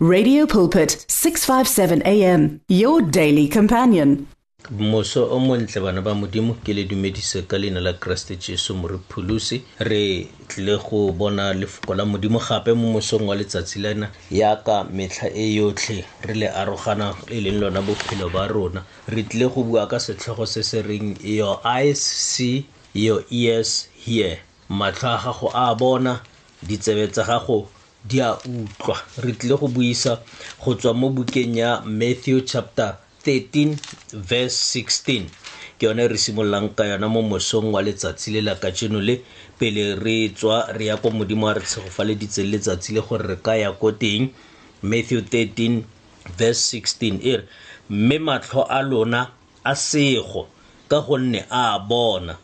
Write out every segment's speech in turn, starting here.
Radio Pulpit 657 AM your daily companion moso o montle bana ba modimo ke le dumedise ka leina la keresete jesu more phulusi re tlile go bona lefoko la modimo gape mo mosong wa letsatsi lena yaka metlha e yotlhe re le arogana e leng lona bophelo ba rona re tlile go bua ka setlhogo se se reng your eyes see your ears hear matlho a gago a bona ditsebe tsa gago di a utlwa re tlile go buisa go tswa mo bukeng ya matthew chapter 13 verse 16 ke yone re simololang ka yona mo mosong wa letsatsi le la kajeno le pele re tswa re ya kwa modimo a re tshegofaleditse letsatsi le gore re ka ya ko teng matthew 13 verse 16 e re mme matlho a lona a sego ka gonne a bona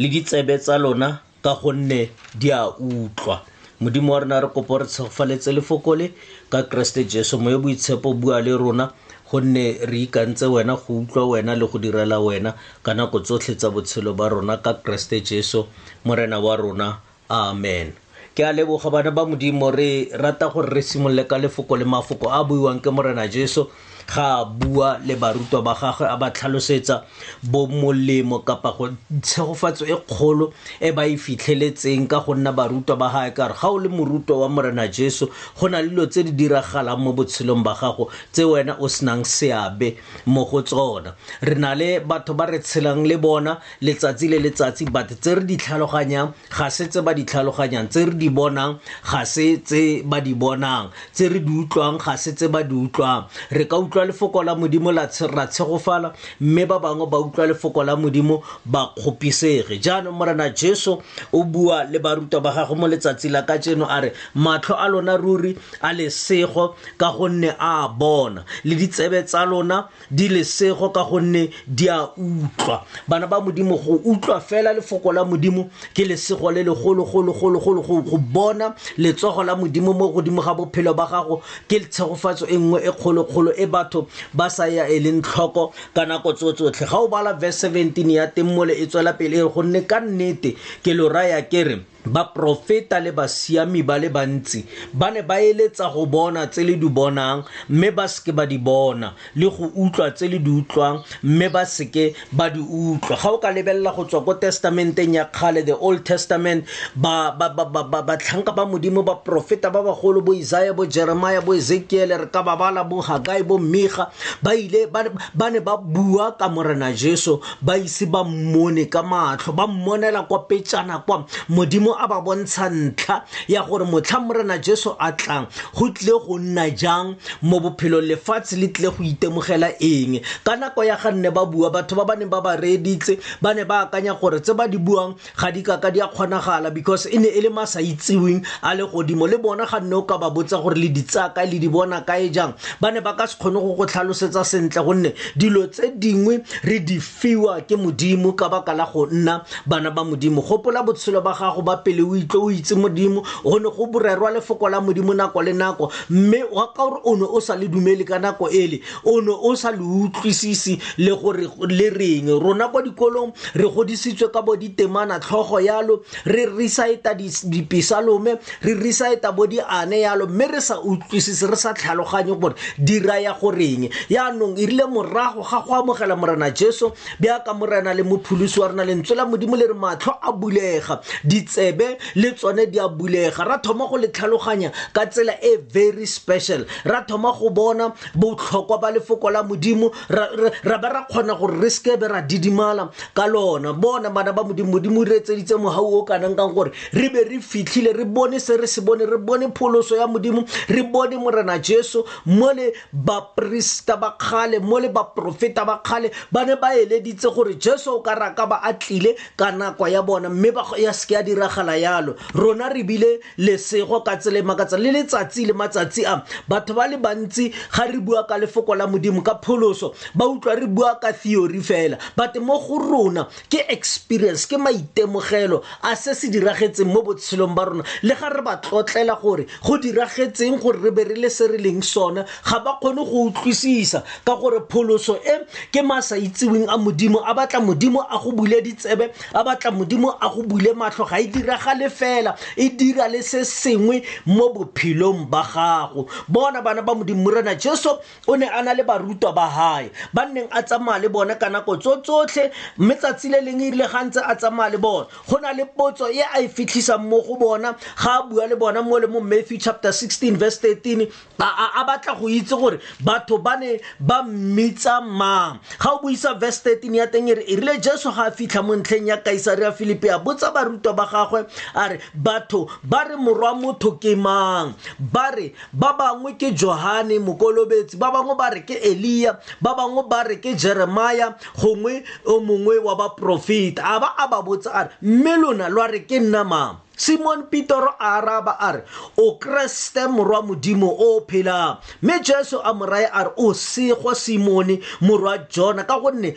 le ditsebe tsa lona ka gonne di a utlwa modimo wa rona re kopo re tshegofaletse lefoko le ka keresete jesu moye boitshepo bua le rona gonne re ikantse wena go utlwa wena le go direla wena ka nako tsotlhe tsa botshelo ba rona ka keresete jesu morena wa rona amen ke a leboga bana ba modimo re rata gore re simolole ka lefoko le mafoko a buiwang ke morena jesu ga a bua le barutwa ba gagwe a ba tlhalosetsa bo molemo kapa go tshegofatso e kgolo e ba e fitlheletseng ka go nna barutwa ba gae kare ga o le morutwa wa morena jesu go na le dilo tse di diragalang mo botshelong ba gago tse wena o senang seabe mo go tsona re na le batho ba re tshelang le bona letsatsi le letsatsi but tse re di tlhaloganyang ga se tse ba di tlhaloganyang tse re di bonang ga se tse ba di bonang tse re di utlwang ga se tse ba di utlwang re ka utlwa lefoko la modimo la ra tshegofala mme ba bangwe ba utlwa lefoko la modimo ba kgopisege jaanong morena jesu o bua le barutwa ba gagwe mo letsatsi la ka tseno a re matlho a lona ruri a lesego ka gonne a bona le ditsebe tsa lona di lesego ka gonne di a utlwa bana ba modimo go utlwa fela lefoko la modimo ke lesego le legologologologologolo go bona letsogo la modimo mo godimo ga bophelo ba gago ke tshegofatso e nngwe e kgolokgolo e batho ba sa ya e leng tlhoko ka nako tso tsotlhe ga o bala verse 17 ya teng mole e tswela pele e re gonne ka nnete ke lo raya ke re baprofeta le basiami ba le bantsi ba ne ba eletsa go bona tse le di bonang mme ba seke ba di bona le go utlwa tse le di utlwang mme ba seke ba di utlwa ga o ka lebelela go tswa ko testamenteng ya kgale the old testament batlhanka ba modimo baprofeta ba bagolo bo isaya bo jeremaya bo ezekiele re ka babala bo hagai bo mmiga ba ile ba ne ba bua ka morena jesu ba ise ba mmone ka matlho ba mmonela kwa petsana kwa modimo a ba bontsha ntlha ya gore motlha morena jesu a tlang go tlile go nna jang mo bophelong lefatshe le tlile go itemogela eng ka nako ya ga nne ba bua batho ba ba neng ba ba reeditse ba ne ba akanya gore tse ba di buang ga di kaka di a kgonagala because e ne e le masa itseweng a le godimo le bona ga nne o ka ba botsa gore le ditsaya kae le di bona kae jang ba ne ba ka se kgone go go tlhalosetsa sentle gonne dilo tse dingwe re di fiwa ke modimo ka baka la go nna bana ba modimo gopola botshelo ba gago ba pele o itlo o itse modimo go ne go borerwa lefoko la modimo nako le nako mme wa ka gore o ne o sa le dumele ka nako ele o ne o sa le utlwisise le gore le reng rona kwa dikolong re godisitswe ka bo ditemana tlhogo yalo re risaeta dipesalome re risaeta bo diane yalo mme re sa utlwisise re sa tlhaloganye gore di raya goreng yaanong e rile morago ga go amogela morena jesu bjaka morena le mopholosi wa rena lentswe la modimo le re matlho a bulega ditsebe le tsone di a bulega ra thoma go le tlhaloganya ka tsela e very special ra thoma go bona botlhokwa ba lefoko la modimo ra ba ra kgona gore re seke be ra didimala ka lona bona bana ba modimo modimo o retseditse mogau o kanang kang gore re be re fitlhile re bone se re se bone re bone pholoso ya modimo re bone morena jesu mo le baporista ba kgale mo le baporofeta ba kgale ba ne ba eleditse gore jesu o ka raka ba a tlile ka nako ya bona mme ya seke ya diragala yalo rona re bile lesego ka tsela e makatsa le letsatsi le matsatsi a batho ba le bantsi ga re bua ka lefoko la modimo ka pholoso ba utlwa re bua ka theory fela but mo go rona ke experience ke maitemogelo a se se diragetseng mo botshelong ba rona le ga re ba tlotlela gore go diragetseng gore re be re le se re leng sone ga ba kgone go utlwisisa ka gore pholoso e ke ma sa itseweng a modimo a batla modimo a go bule ditsebe a batla modimo a go bule matlho ga e diragale fela e dira le se sengwe mo bophelong ba gago bona bana ba modimo morena jesu o ne a na le barutwa ba gae ba nneng a tsamaya le bone ka nako tso tsotlhe mme tsatsi le leng erile ga ntse a tsamaya le bone go na le potso e a e fitlhisang mo go bona ga a bua le bona mo le mo matthew chapter 16 verse 13 a batla go itse gore batho ba ne ba mmitsa mang ga o buisa verse 13 ya teng e re e rile jesu ga a fitlha mo ntlheng ya kaisare ya filipi a botsa barutwa ba gagwe a re batho ba re morwa motho ke mang ba re ba bangwe ke johane mokolobetsi ba bangwe ba re ke eliya ba bangwe ba re ke jeremaya gongwe o mongwe wa baporofeta a ba a ba botsa a re mme lona lwa re ke nna mang simone petero a araba a re o kreste morwa modimo o o phelang mme jesu a morae a re o sego simone morwa jona ka gonne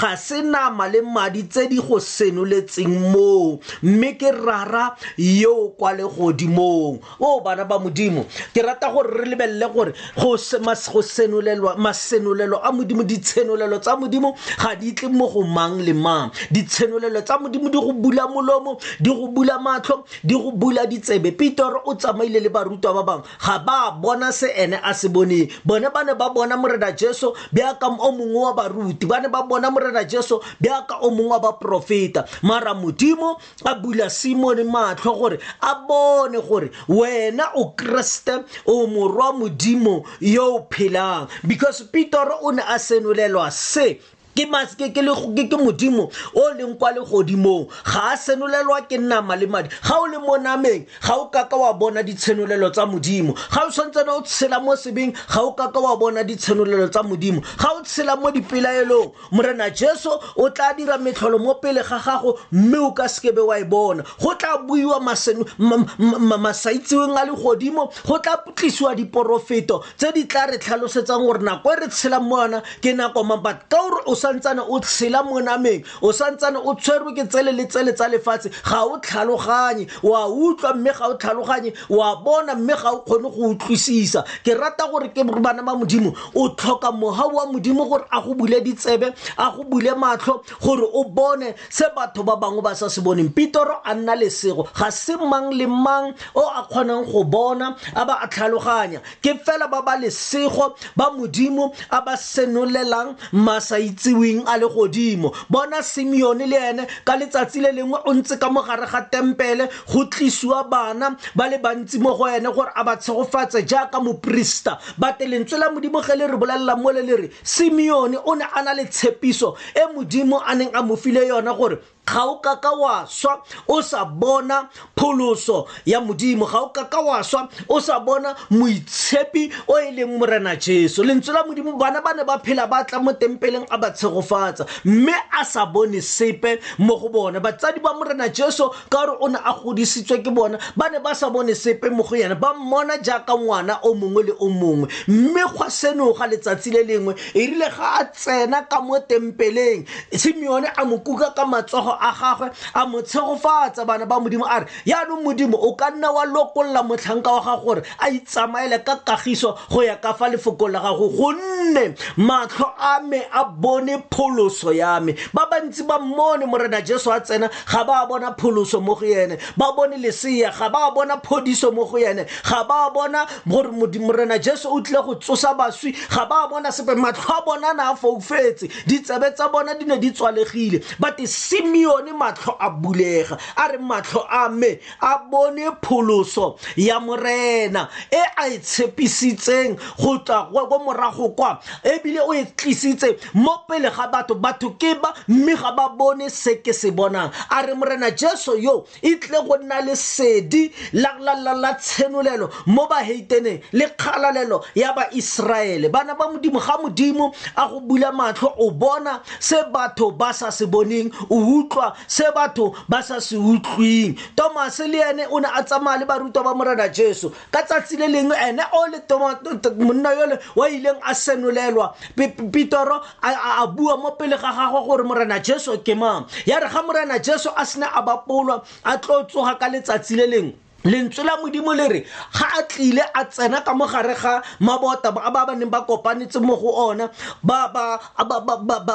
ga se nama le madi tse di go senoletseng moo mme ke rara yo kwa legodimong o bana ba modimo ke rata gore re lebelele gore go senolelwa masenolelo a modimo ditshenolelo tsa modimo ga di tle mo go mang le mang ditshenolelo tsa modimo di go bula molomo di go bula matlho di go bula ditsebe peter o tsamaile le barutwa ba bangwe ga ba bona se ene a se boneng bone ba ne ba bona morena jesu bjaka o mongwe wa baruti ba ne ba bona morena jesu bjaka o mongwe wa baporofeta mara modimo a bula simone matlho gore a bone gore wena o kreste o morwa modimo yo o phelang because pitoro o ne a senolelwa se ke maske ke le ke ke modimo o leng kwa le godimong ga a senolelwa ke nama le madi ga o le mo nameng ga o kaka wa bona ditshenolelo tsa modimo ga o tshwanetse o tshela mo sebeng ga o kaka wa bona ditshenolelo tsa modimo ga o tshela mo dipelaelong morena jesu o tla dira metlholo mo pele ga gago mme o ka sekebe wa e bona go tla buiwa masaitsiweng a legodimo go tla tlisiwa diporofeto tse di tla re tlhalosetsang gore nako e re tshelang mo yona ke nako mang but ka gore o santsane o tshela mo nameng o santsane o tshwerwe ke tsele le tsele tsa lefatshe ga o tlhaloganye wa utlwa mme ga o tlhaloganye wa bona mme ga o kgone go utlwisisa ke rata gore ke bana ba modimo o tlhoka moga wa modimo gore a go bule ditsebe a go bule matlho gore o bone se batho ba bangwe ba sa se boneng pitoro a nna lesego ga se mang le mang o a kgonang go bona a ba a tlhaloganya ke fela ba ba lesego ba modimo a ba senolelang masa itseweng a le godimo bona simeone le ene ka letsatsi le lengwe o ntse ka mogare ga tempele go tlisiwa bana ba le bantsi mo go ene gore a ba tshegofatse jaaka moporista bate lentswe la modimo ge le re bolelelang mole le re simeone o ne a na le tshepiso e modimo a neng a mo file yona gore ga o ka ka wa swa o sa bona pholoso ya modimo ga o ka ka wa swa o sa bona moitshepi o e leng morena jesu lentswe la modimo bana ba ne ba phela ba tla mo tempeleng a ba tshegofatsa mme a sa bone sepe mo go bone batsadi ba morena jesu ka gore o ne a godisitswe ke bona ba ne ba sa bone sepe mo go yena ba mmona jaaka ngwana o mongwe le o mongwe mme gwa senoga letsatsi le lengwe e rile ga a tsena ka mo tempeleng simeone a mo kuka ka matsogo a gagwe a mo tshegofatsa bana ba modimo a re yaanong modimo o ka nna wa lokolola motlhanka wa gago gore a itsamaele ka kagiso go ya ka fa lefoko la gago gonne matlho a me a bone pholoso ya me ba bantsi ba mmone morena jesu a tsena ga ba bona pholoso mo go ene ba bone lesea ga ba bona phodiso mo go ene ga ba bona gore morena jesu o tlile go tsosa baswi ga ba bona sepe matlho a bona na a foufetse ditsebe tsa bona di ne di tswalegile but simeone matlho a bulega a re matlho a me a bone pholoso ya morena e a e tshepisitseng go tswa ko morago kwa ebile o e tlisitse mo pele ga batho batho ke ba mme ga ba bone se ke se bonang a re morena jesu yo e tle go nna le sedi la tshenolelo mo baheiteneng le kgalalelo ya baiseraele bana ba modimo ga modimo a go bula matlho o bona se batho ba sa se boneng o utlwa se batho ba sa se utlwing tomase le ene o ne a tsamaya le barutwa ba morena jesu ka tsatsi le lengwe ene o le monna yole wa ileng a senolelwa pitoro a bua mo pele ga gagwe gore morena jesu ke mang ya re ga morena jesu a sene a bapolwa a tlo tsoga ka letsatsi le lengwe lentswe la modimo le re ga a tlile a tsena ka mogare ga mabota ba ba neng ba kopanetse mo go ona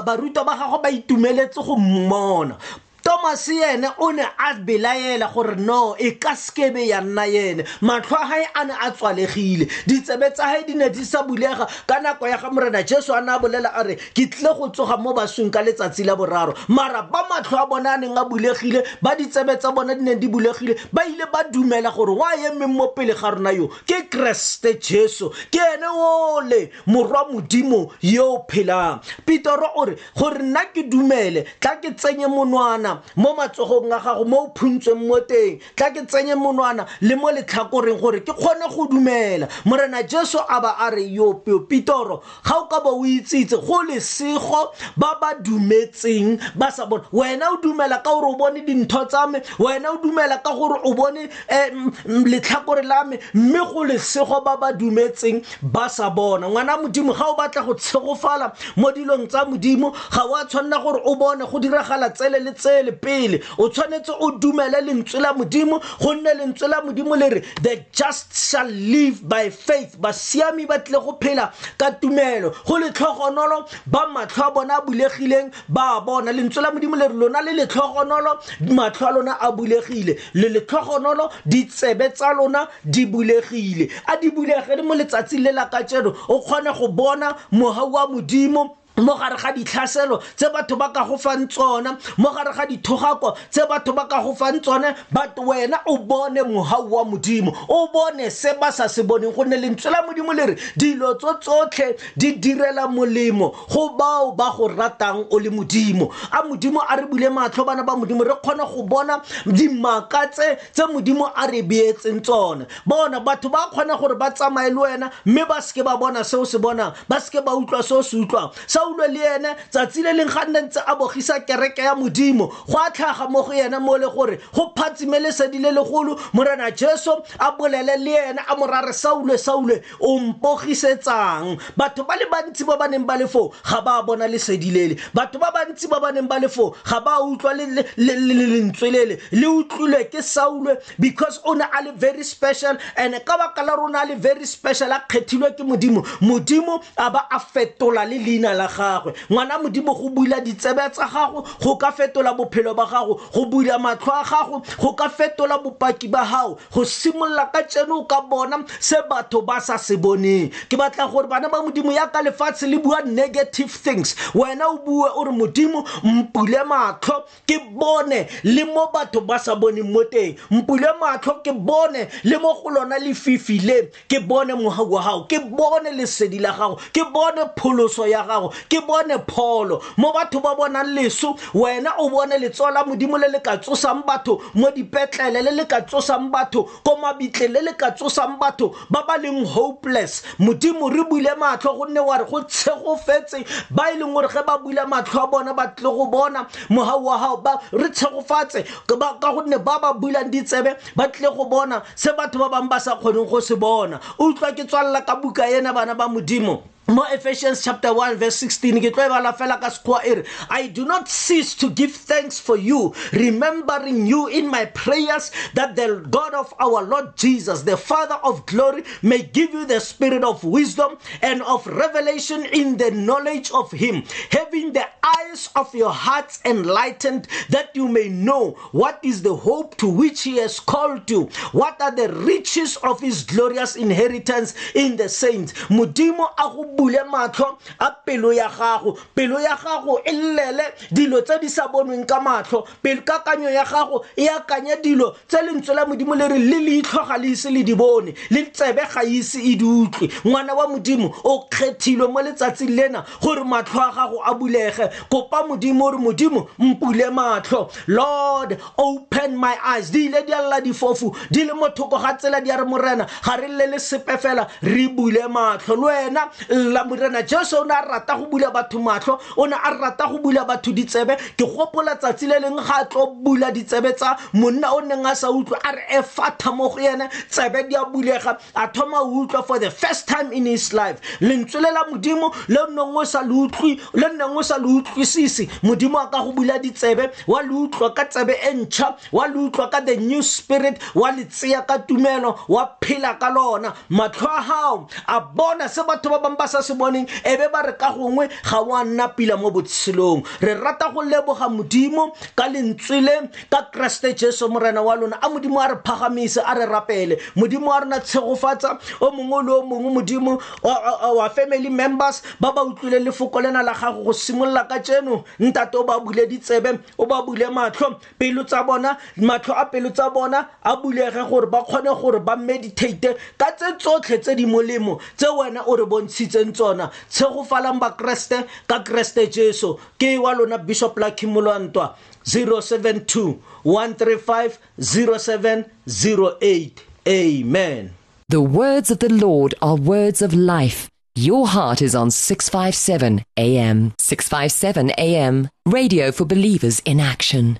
barutwa ba gago ba itumeletse go mmona thomas ene o ne a belaela gore no e ka sekebe ya nna ene matlho a gae a ne a tswalegile ditsebe tsa gae di ne di sa bulega ka nako ya ga morena jesu a ne a bolela a re ke tlile go tsoga mo basweng ka letsatsi la boraro mara ba matlho a bone a neng a bulegile ba ditsebe tsa bone di neng di bulegile ba ile ba dumela gore wa emeng mo pele ga rona yo ke keresete jesu ke ene ole morwa modimo yo o phelang pitoro o re gore nna ke dumele tla ke tsenye monwana mo matsogong a gago mo o phuntsweng mo teng tla ke tsenye monwana le mo letlhakoreng gore ke kgone go dumela morena jesu a ba a re yo pitoro ga o ka ba o itsitse go lesego ba ba dumetseng ba sa bona wena o dumela ka gore o bone dintho tsa me wena o dumela ka gore o bone eh, letlhakore la me mme go lesego ba ba dumetseng ba sa bona ngwana modimo ga o batla go tshegofala mo dilong tsa modimo ga o a tshwanela gore o bone go diragala tsele le tsele pele o tshwanetse o dumele lentswe la modimo gonne lentswe la modimo le re the just shall live by faith basiami ba tle go phela ka tumelo go letlhogonolo ba matlho a bona a bulegileng ba bona lentswe la modimo le re lona le letlhogonolo matlho a lona a bulegile le letlhogonolo ditsebe tsa lona di bulegile a di bulege le mo letsatsing le la kajeno o kgone go bona mogau wa modimo mo gare ga ditlhaselo tse batho ba ka go fang tsona mo gare ga dithogako tse batho ba ka go fang tsone but wena o bone mogau wa modimo o bone se ba sa se boneng gonne lentswe la modimo le re dilo tso tsotlhe di direla molemo go bao ba go ratang o le modimo a modimo a re bule matlho bana ba modimo re kgone go bona dimaka tse tse modimo a re beetseng tsone bona batho ba kgona gore ba tsamaye le wena mme ba seke ba bona se o se bonang ba seke ba utlwa se o se utlwang saulo le ene tsatsi le leng ga nne ntse a bogisa kereke ya modimo go a tlhaga mo go ene mo le gore go phatsime lesedi le legolo morena jesu a bolele le ene a morare saule saule o mpogisetsang batho ba le bantsi ba ba neng ba le foo ga ba bona lesedi lele batho ba bantsi ba ba neng ba le foo ga ba utlwa lentswe lele le utlwilwe ke saulwe because o ne a le very special and ka baka la rona a le very special a kgethilwe ke modimo modimo a ba a fetola le leina la gagwe ngwana modimo go bula ditsebe tsa gago go ka fetola bophelo ba gago go bula matlho a gago go ka fetola bopaki ba gago go simolola ka tseno ka bona se batho ba sa se boneng ke batla gore bana ba modimo ya ka lefatshe le bua negative things wena o bue o re modimo mpule matlho ke bone le mo batho ba sa boneng mo teng mpule matlho ke bone le mo go lona lefifi le ke bone moga wa gago ke bone lesedi la gago ke bone pholoso ya gago ke bone pholo mo batho ba bonang leso wena o bone letso la modimo le le ka tsosang batho mo dipetlele le le ka tsosang batho ko mabitle le le ka tsosang batho ba ba leng hopeless modimo re bule matlho gonne wa re go tshegofetse ba e leng gore ge ba bula matlho a bona ba tle go bona moga wa gago re tshegofatse ka gonne ba ba bulang ditsebe ba tlile go bona se batho ba bangwe ba sa kgoneng go se bona o utlwa ke tswalela ka buka ena bana ba modimo mo ephesians chapter 1 verse 16 ke tlo e bala fela ka sekgowa e re i do not cease to give thanks for you remembering you in my prayers that the god of our lord jesus the father of glory may give you the spirit of wisdom and of revelation in the knowledge of him having the eyes of your hearts enlightened that you may know What is the hope to which he has called you? What are the riches of his glorious inheritance in the saints? Modimo a go bule matlho a pelo ya gago. Pelo ya gago e lele dilo tse di sa bonweng ka matlho. Pelo kakanyo ya gago e akanya dilo tse lentswe la Modimo le re le leitlho ga le ise le di bone. Le tsebe ga ise e di utlwe. Ngwana wa Modimo o kgethilwe mo letsatsing lena gore matlho a gago a bulege kopa modimo gore modimo mpule matlho lord open my eyes di ile di alla difofu di le mothoko ga tsela di a re morena ga re lle le sepe fela re bule matlho le wena lla morena jesu o ne a rata go bula batho matlho o ne a rata go bula batho ditsebe ke gopola tsatsi le leng ga a tlo bula ditsebe tsa monna o neng a sa utlwe a re efatha mo go ene tsebe di a bulega a thoma o utlwa for the first time in his life lentswe le la modimo le nneng o sa le utlwi le nneng o sa le utlwisise modimo a ka go bula ditsebe wa le utlwa ka tsebe e ntšha wa le utlwa ka the new spirit wa le tseya ka tumelo wa phela ka lona matlho a gago a bona se batho ba bangwe ba sa se boneng e be ba re ka gongwe ga wa nna pila mo botshelong re rata go leboga modimo ka lentswe le ka kreste jesu morena wa lona a modimo a re phagamise a re rapele modimo wa rona tshegofatsa o mongwe le o mongwe modimo wa family members ba ba utlwile lefoko lena la gago go simolola ka tseno ntate o ba bule ditsebe o ba bule matlho pelo tsa bona matlho a pelo tsa bona a bulege gore ba kgone gore ba meditate ka tse tsotlhe tse di molemo tse wena o re bontshitseng tsona tshegofalang bakreste ka kreste jesu ke wa lona bishop la khimolwantwa 072 135 0708 amen the words of the lord are words of life your heart is on 657 am 657 am radio for believers in action